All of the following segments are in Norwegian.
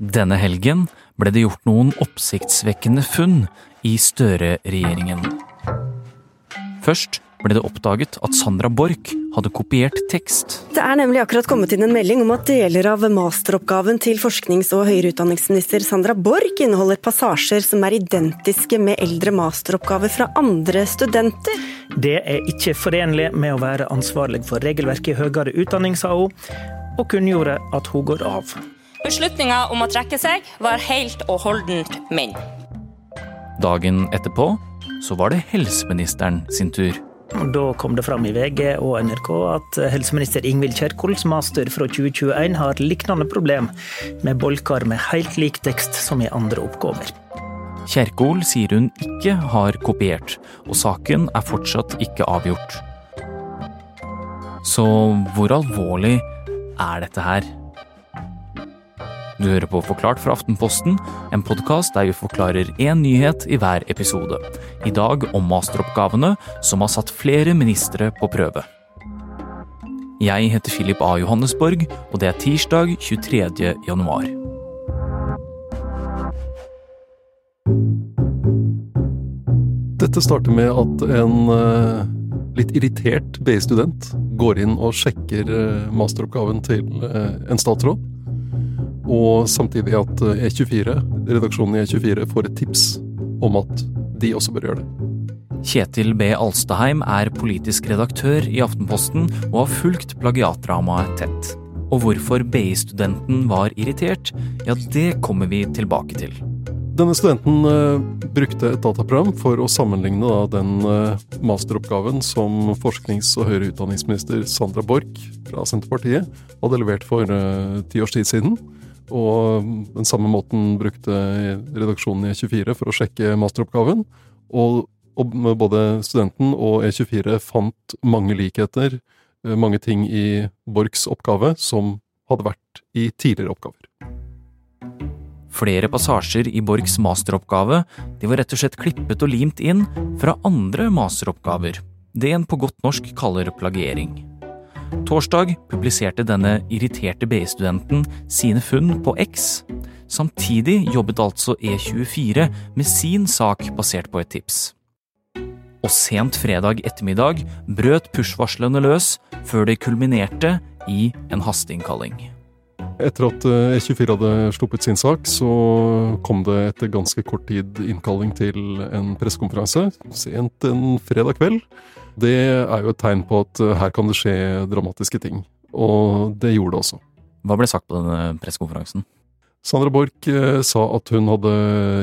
Denne helgen ble det gjort noen oppsiktsvekkende funn i Støre-regjeringen. Først ble det oppdaget at Sandra Borch hadde kopiert tekst. Det er nemlig akkurat kommet inn en melding om at deler av masteroppgaven til forsknings- og høyere utdanningsminister Sandra Borch inneholder passasjer som er identiske med eldre masteroppgaver fra andre studenter. Det er ikke forenlig med å være ansvarlig for regelverket i høyere utdanning, sa hun, og kunngjorde at hun går av. Beslutninga om å trekke seg var helt og holdent min. Dagen etterpå så var det helseministeren sin tur. Da kom det fram i VG og NRK at helseminister Ingvild Kjerkols master fra 2021 har lignende problem med bolker med helt lik tekst som i andre oppgaver. Kjerkol sier hun ikke har kopiert, og saken er fortsatt ikke avgjort. Så hvor alvorlig er dette her? Du hører på Forklart fra Aftenposten, en podkast der vi forklarer én nyhet i hver episode. I dag om masteroppgavene som har satt flere ministre på prøve. Jeg heter Philip A. Johannesborg, og det er tirsdag 23. januar. Dette starter med at en eh, litt irritert BI-student går inn og sjekker eh, masteroppgaven til eh, en statsråd. Og samtidig at E24, redaksjonen i E24 får et tips om at de også bør gjøre det. Kjetil B. Alstaheim er politisk redaktør i Aftenposten og har fulgt plagiatdramaet tett. Og hvorfor BI-studenten var irritert, ja, det kommer vi tilbake til. Denne studenten eh, brukte et dataprogram for å sammenligne da, den eh, masteroppgaven som forsknings- og høyere utdanningsminister Sandra Borch fra Senterpartiet hadde levert for eh, ti års tid siden. Og den samme måten brukte redaksjonen i E24 for å sjekke masteroppgaven. Og, og både studenten og E24 fant mange likheter, eh, mange ting i Borchs oppgave som hadde vært i tidligere oppgaver. Flere passasjer i Borchs masteroppgave de var rett og slett klippet og limt inn fra andre masteroppgaver. Det en på godt norsk kaller plagiering. Torsdag publiserte denne irriterte BI-studenten sine funn på X. Samtidig jobbet altså E24 med sin sak basert på et tips. Og sent fredag ettermiddag brøt push-varslene løs før det kulminerte i en hasteinnkalling. Etter at eh, E24 hadde sluppet sin sak, så kom det etter ganske kort tid innkalling til en pressekonferanse sent en fredag kveld. Det er jo et tegn på at eh, her kan det skje dramatiske ting. Og det gjorde det også. Hva ble sagt på denne pressekonferansen? Sandra Borch eh, sa at hun hadde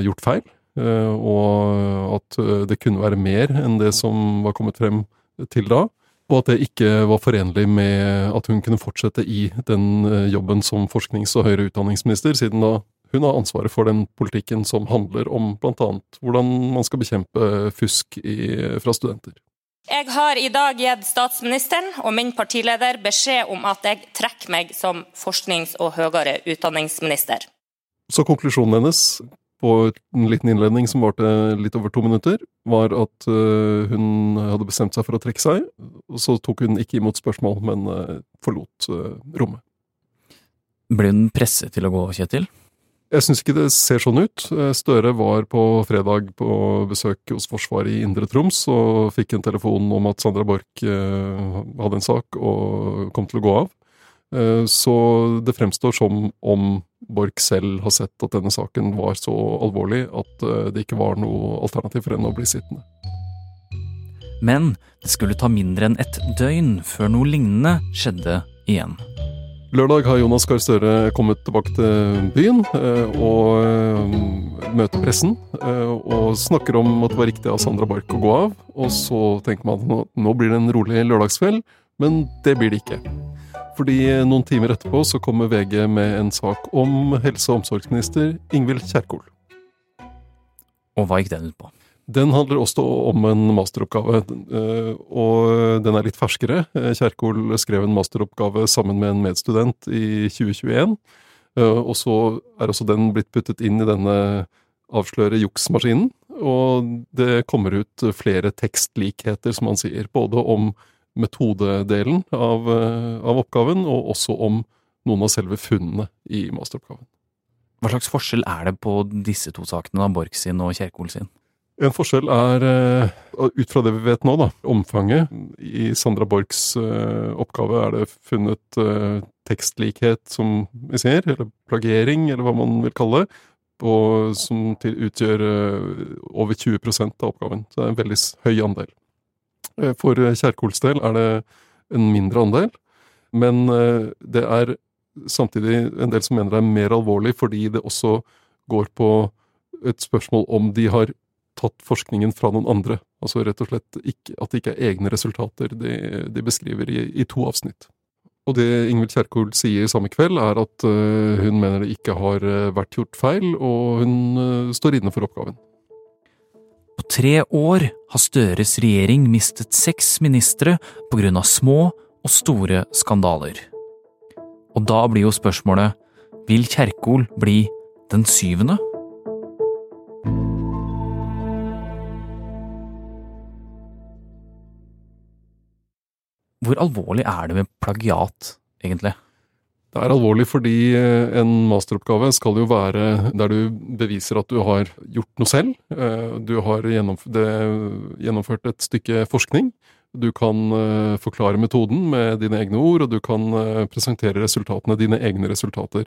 gjort feil, eh, og at det kunne være mer enn det som var kommet frem til da. Og at det ikke var forenlig med at hun kunne fortsette i den jobben som forsknings- og høyere utdanningsminister, siden da hun har ansvaret for den politikken som handler om bl.a. hvordan man skal bekjempe fusk i, fra studenter. Jeg har i dag gitt statsministeren og min partileder beskjed om at jeg trekker meg som forsknings- og høyere utdanningsminister. Så konklusjonen hennes på en liten innledning som varte litt over to minutter, var at øh, hun hadde bestemt seg for å trekke seg. Og så tok hun ikke imot spørsmål, men øh, forlot øh, rommet. Ble hun presset til å gå, Kjetil? Jeg syns ikke det ser sånn ut. Eh, Støre var på fredag på besøk hos Forsvaret i Indre Troms og fikk en telefon om at Sandra Borch eh, hadde en sak og kom til å gå av. Eh, Så det fremstår som om Borch selv har sett at denne saken var så alvorlig at det ikke var noe alternativ for henne å bli sittende. Men det skulle ta mindre enn ett døgn før noe lignende skjedde igjen. Lørdag har Jonas Gahr Støre kommet tilbake til byen eh, og eh, møter pressen. eh, Og snakker om at det var riktig av Sandra Barch å gå av. Og så tenker man at nå, blir det en rolig lørdagskveld, men det blir det ikke. Fordi noen timer etterpå så kommer VG med en sak om helse- og omsorgsminister Ingvild Kjerkol. Og hva gikk den ut på? Den handler også om en masteroppgave, eh, og den er litt ferskere. Eh, Kjerkol skrev en masteroppgave sammen med en medstudent i 2021, eh, og så er også den blitt puttet inn i denne avsløre juksmaskinen, og det kommer ut flere tekstlikheter, som han sier, både om metodedelen av, av oppgaven, og også om noen av selve funnene i masteroppgaven. Hva slags forskjell er det på disse to sakene, da, Borch sin og Kjerkol sin? En forskjell er, eh, ut fra det vi vet nå, da, omfanget. I Sandra Borchs eh, oppgave er det funnet eh, tekstlikhet, som vi ser, eller plagiering, eller hva man vil kalle det, og som utgjør over 20 av oppgaven. Så det er en veldig høy andel. For Kjerkols del er det en mindre andel, men det er samtidig en del som mener det er mer alvorlig fordi det også går på et spørsmål om de har tatt forskningen fra noen andre. Altså rett og slett ikke, at det ikke er egne resultater de, de beskriver i, i, to avsnitt. Og det Ingvild Kjerkol sier samme kveld, er at uh, hun mener det ikke har uh, vært gjort feil, og hun uh, står inne for oppgaven. På tre år har Støres regjering mistet seks ministre på grunn av små og store skandaler. Og da blir jo spørsmålet, vil Kjerkol bli den syvende? Hvor alvorlig er det med plagiat, egentlig? Det er alvorlig fordi eh, en masteroppgave skal jo være der du beviser at du har gjort noe selv. Eh, du har gjennomført et stykke forskning. Du kan eh, forklare metoden med dine egne ord, og du kan presentere resultatene, dine egne resultater.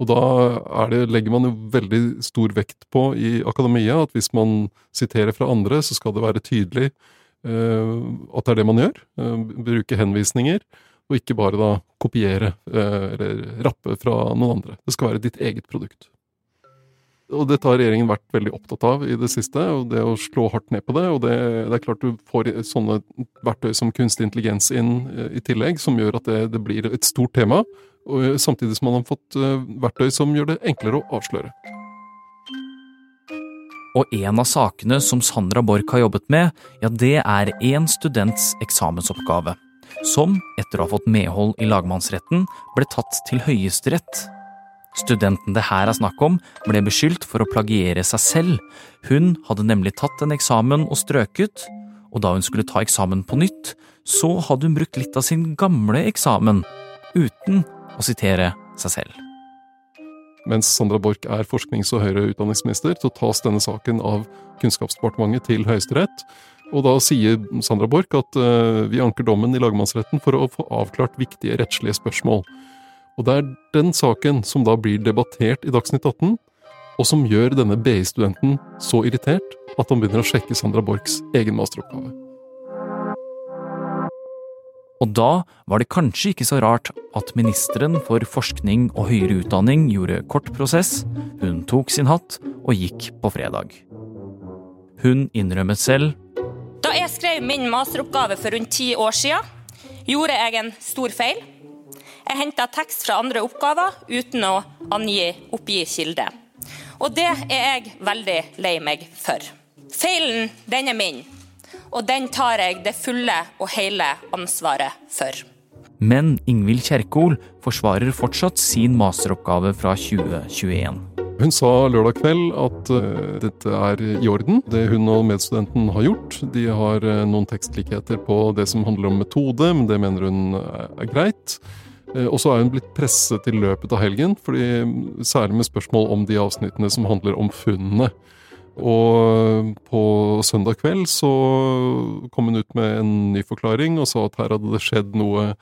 Og da det, legger man jo veldig stor vekt på i akademia at hvis man siterer fra andre, så skal det være tydelig at det er det man gjør. Eh, bruke henvisninger, og ikke bare da kopiere eh, eller rappe fra noen andre. Det skal være ditt eget produkt. Og dette har regjeringen vært veldig opptatt av i det siste, og det å slå hardt ned på det. Og det, det er klart du får sånne verktøy som kunstig intelligens inn i tillegg, som gjør at det, det blir et stort tema. Samtidig som man har fått verktøy som gjør det enklere å avsløre. Og en av sakene som Sandra Borch har jobbet med, ja, det er en students eksamensoppgave. Som, etter å ha fått medhold i lagmannsretten, ble tatt til Høyesterett. Studenten det her er snakk om, ble beskyldt for å plagiere seg selv. Hun hadde nemlig tatt en eksamen og strøket, og da hun skulle ta eksamen på nytt, så hadde hun brukt litt av sin gamle eksamen, uten å sitere seg selv. Mens Sandra Borch er forsknings- og høyere utdanningsminister, så tas denne saken av Kunnskapsdepartementet til Høyesterett. Og da sier Sandra Borch at uh, vi anker dommen i lagmannsretten for å få avklart viktige rettslige spørsmål. Og det er den saken som da blir debattert i Dagsnytt 18, og som gjør denne BI-studenten så irritert at han begynner å sjekke Sandra Borchs egen masteroppgave. Og da var det kanskje ikke så rart at ministeren for forskning og høyere utdanning gjorde kort prosess, hun tok sin hatt og gikk på fredag. Hun innrømmet selv Da jeg skrev min masteroppgave for rundt ti år siden, gjorde jeg en stor feil. Jeg henta tekst fra andre oppgaver uten å angi, oppgi kilde. Og det er jeg veldig lei meg for. Feilen, den er min og den tar jeg det fulle og hele ansvaret for. Men Ingvild Kjerkol forsvarer fortsatt sin masteroppgave fra 2021. Hun sa lørdag kveld at uh, dette er i orden, det hun og medstudenten har gjort. De har uh, noen tekstlikheter på det som handler om metode, men det mener hun er, er greit. Uh, og så er hun blitt presset i løpet av helgen, fordi, særlig med spørsmål om de avsnittene som handler om funnene. Og på søndag kveld så kom hun ut med en ny forklaring og sa at her hadde det skjedd noe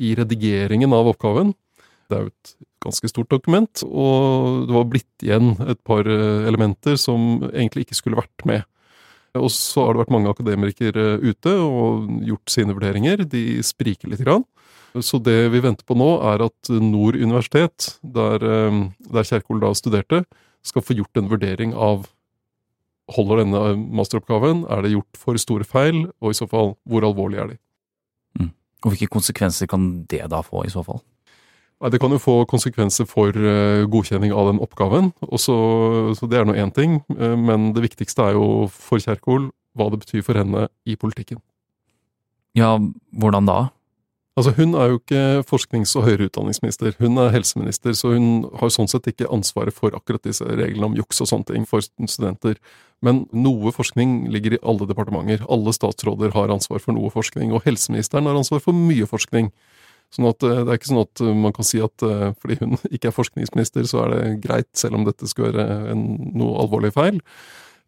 i redigeringen av oppgaven. Det er jo et ganske stort dokument, og det var blitt igjen et par eh, elementer som egentlig ikke skulle vært med. Og så har det vært mange akademikere ute og gjort sine vurderinger. De spriker litt. Grann. Så det vi venter på nå, er at Nord universitet, der, eh, der Kjerkol da studerte, skal få gjort en vurdering av Holder denne masteroppgaven? Er det gjort for store feil, og i så fall, hvor alvorlig er de? Mm. Og hvilke konsekvenser kan det da få, i så fall? Det kan jo få konsekvenser for uh, godkjenning av den oppgaven. Også, så Det er nå én ting, uh, men det viktigste er jo for Kjerkol hva det betyr for henne i politikken. Ja, hvordan da? Altså, Hun er jo ikke forsknings- og høyere utdanningsminister, hun er helseminister, så hun har sånn sett ikke ansvaret for akkurat disse reglene om juks og sånne ting for studenter. Men noe forskning ligger i alle departementer. Alle statsråder har ansvar for noe forskning, og helseministeren har ansvar for mye forskning. Sånn at Det er ikke sånn at man kan si at fordi hun ikke er forskningsminister, så er det greit, selv om dette skulle være en, noe alvorlig feil.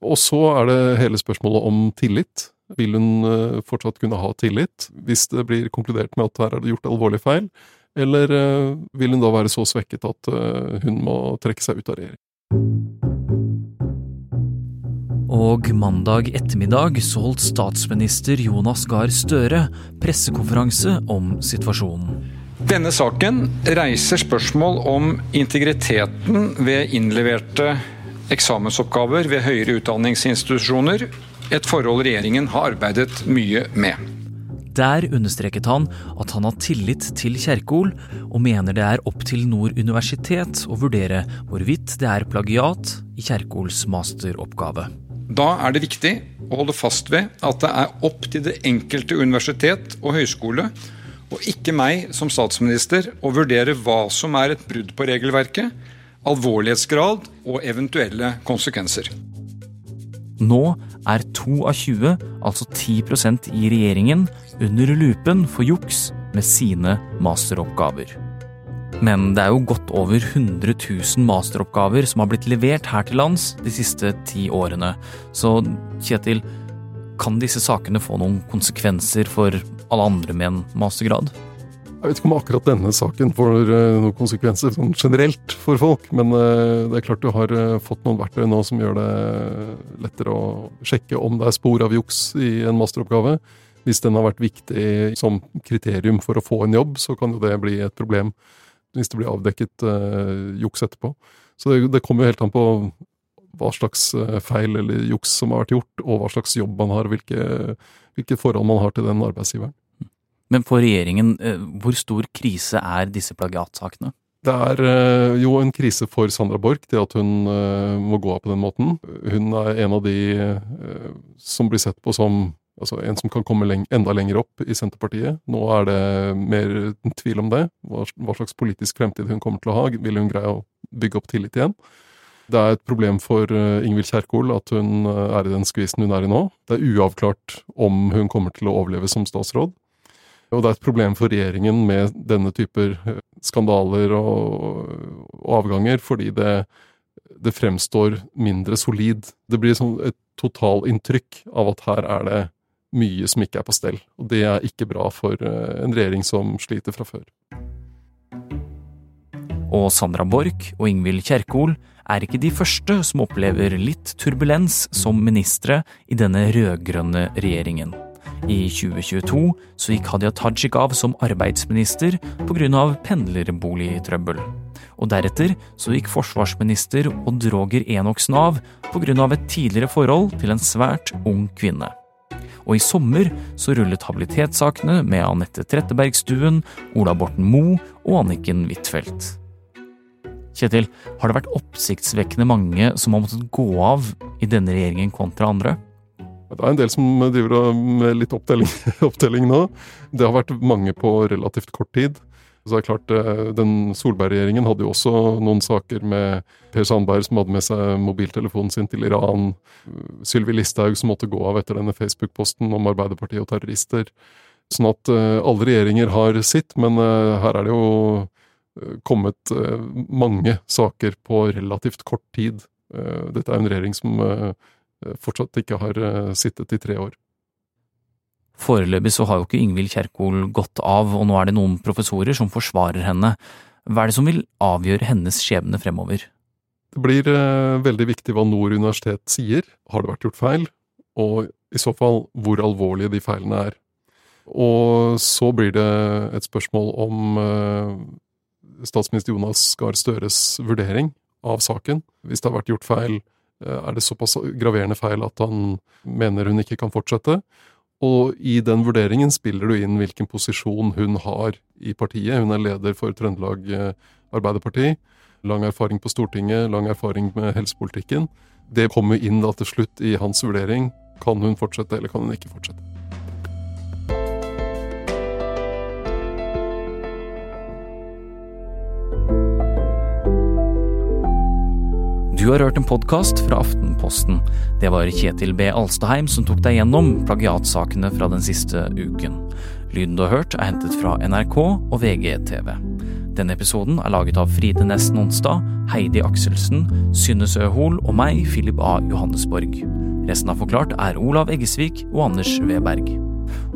Og så er det hele spørsmålet om tillit. Vil hun fortsatt kunne ha tillit hvis det blir konkludert med at her er det gjort alvorlig feil? Eller vil hun da være så svekket at hun må trekke seg ut av regjering? Og mandag ettermiddag så holdt statsminister Jonas Gahr Støre pressekonferanse om situasjonen. Denne saken reiser spørsmål om integriteten ved innleverte eksamensoppgaver ved høyere utdanningsinstitusjoner, et forhold regjeringen har arbeidet mye med. Der understreket han at han har tillit til Kjerkol, og mener det er opp til Nord universitet å vurdere hvorvidt det er plagiat i Kjerkols masteroppgave. Da er det viktig å holde fast ved at det er opp til det enkelte universitet og høyskole, og ikke meg som statsminister, å vurdere hva som er et brudd på regelverket, alvorlighetsgrad og eventuelle konsekvenser. Nå er to av 20, altså 10% i regjeringen, under lupen for juks med sine masteroppgaver. Men det er jo godt over 100 000 masteroppgaver som har blitt levert her til lands de siste ti årene. Så Kjetil, kan disse sakene få noen konsekvenser for alle andre med en mastergrad? Jeg vet ikke om akkurat denne saken får eh, noen konsekvenser sånn generelt for folk, men eh, det er klart du har eh, fått noen verktøy nå som gjør det lettere å sjekke om det er spor av juks i en masteroppgave. Hvis den har vært viktig som kriterium for å få en jobb, så kan jo det bli et problem hvis det blir avdekket uh, juks etterpå. Så det, det kommer jo helt an på hva slags feil eller juks som har vært gjort, og hva slags jobb man har, hvilke, hvilke forhold man har til den arbeidsgiveren. Men for regjeringen, uh, hvor stor krise er disse plagiatsakene? Det er jo en krise for Sandra Borch, det at hun må gå av på den måten. Hun er en av de som blir sett på som Altså en som kan komme enda lenger opp i Senterpartiet. Nå er det mer tvil om det. Hva, slags politisk fremtid hun kommer til å ha. Vil hun greie å bygge opp tillit igjen? Det er et problem for Ingvild Kjerkol at hun er i den skvisen hun er i nå. Det er uavklart om hun kommer til å overleve som statsråd. Og det er et problem for regjeringen med denne typer uh, skandaler og, og avganger, fordi det, det, fremstår mindre solid. Det blir sånn et totalinntrykk av at her er det mye som ikke er på stell. Og det er ikke bra for eh, en regjering som sliter fra før. Og Sandra Borch og Ingvild Kjerkol er ikke de første som opplever litt turbulens som ministre i denne rød-grønne regjeringen. I 2022 så gikk Hadia Tajik av som arbeidsminister pga. pendlerboligtrøbbel. Og deretter så gikk forsvarsminister Odd Roger Enoksen av pga. et tidligere forhold til en svært ung kvinne og i sommer så rullet habilitetssakene med Anette Trettebergstuen, Ola Borten Moe og Anniken Huitfeldt. Kjetil, har det vært oppsiktsvekkende mange som har måttet gå av i denne regjeringen kontra andre? Det er en del som driver med litt opptelling, opptelling nå. Det har vært mange på relativt kort tid. Så det er klart, eh, Den Solberg-regjeringen hadde jo også noen saker med Per Sandberg som hadde med seg mobiltelefonen sin til Iran. Sylvi Listhaug som måtte gå av etter denne Facebook-posten om Arbeiderpartiet og terrorister. Sånn at uh, alle regjeringer har sitt, men uh, her er det jo kommet mange saker på relativt kort tid. dette er en regjering som fortsatt ikke har sittet i tre år. Foreløpig så har jo ikke Ingvild Kjerkol gått av, og nå er det noen professorer som forsvarer henne. Hva er det som vil avgjøre hennes skjebne fremover? Det blir eh, veldig viktig hva Nord universitet sier. Har det vært gjort feil? Og i så fall hvor alvorlige de feilene er. Og så blir det et spørsmål om eh, statsminister Jonas Gahr Støres vurdering av saken. Hvis det har vært gjort feil, eh, er det såpass graverende feil at han mener hun ikke kan fortsette? Og i den vurderingen spiller du inn hvilken posisjon hun har i partiet. Hun er leder for Trøndelag eh, Arbeiderparti. Lang erfaring på Stortinget, lang erfaring med helsepolitikken. Det kommer inn da til slutt i hans vurdering. Kan hun fortsette, eller kan hun ikke fortsette? Du har hørt en podkast fra Aftenposten. Det var Kjetil B. Alstaheim som tok deg gjennom plagiatsakene fra den siste uken. Lyden du har hørt er hentet fra NRK og VGTV. Denne episoden er laget av Fride Næss Nonstad, Heidi Akselsen, Synne Søhol og meg, Philip A. Johannesborg. Resten av Forklart er Olav Eggesvik og Anders Weberg.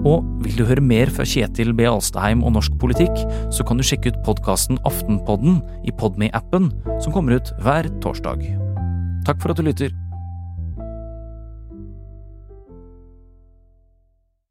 Og vil du høre mer fra Kjetil B. Alstaheim og norsk politikk, så kan du sjekke ut podkasten Aftenpodden i Podme-appen, som kommer ut hver torsdag. Takk for at du lytter.